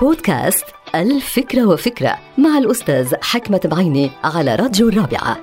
بودكاست الفكرة وفكرة مع الأستاذ حكمة بعيني على راديو الرابعة.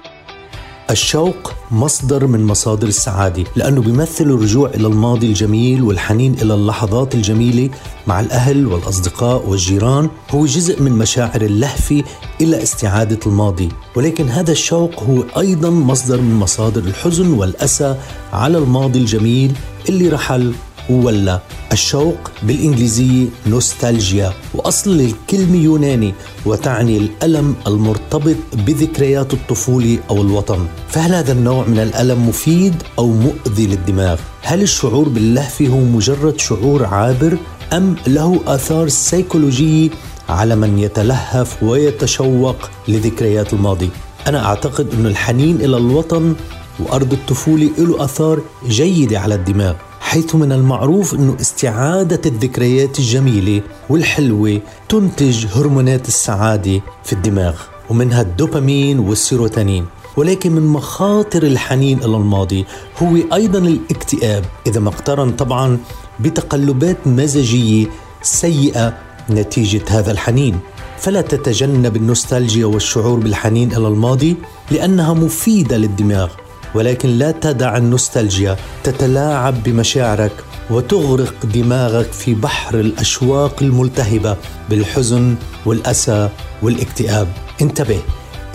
الشوق مصدر من مصادر السعادة لأنه بيمثل الرجوع إلى الماضي الجميل والحنين إلى اللحظات الجميلة مع الأهل والأصدقاء والجيران هو جزء من مشاعر اللهفة إلى استعادة الماضي. ولكن هذا الشوق هو أيضا مصدر من مصادر الحزن والأسى على الماضي الجميل اللي رحل ولا الشوق بالإنجليزية نوستالجيا وأصل الكلمة يوناني وتعني الألم المرتبط بذكريات الطفولة أو الوطن فهل هذا النوع من الألم مفيد أو مؤذي للدماغ؟ هل الشعور باللهفة هو مجرد شعور عابر أم له آثار سيكولوجية على من يتلهف ويتشوق لذكريات الماضي؟ أنا أعتقد أن الحنين إلى الوطن وأرض الطفولة له آثار جيدة على الدماغ حيث من المعروف أنه استعادة الذكريات الجميلة والحلوة تنتج هرمونات السعادة في الدماغ ومنها الدوبامين والسيروتونين. ولكن من مخاطر الحنين إلى الماضي هو أيضا الاكتئاب إذا ما اقترن طبعا بتقلبات مزاجية سيئة نتيجة هذا الحنين. فلا تتجنب النوستالجيا والشعور بالحنين إلى الماضي لأنها مفيدة للدماغ. ولكن لا تدع النوستالجيا تتلاعب بمشاعرك وتغرق دماغك في بحر الأشواق الملتهبة بالحزن والأسى والاكتئاب. انتبه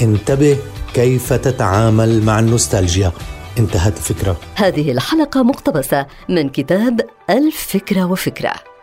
انتبه كيف تتعامل مع النوستالجيا. انتهت الفكرة هذه الحلقة مقتبسة من كتاب الفكرة وفكرة.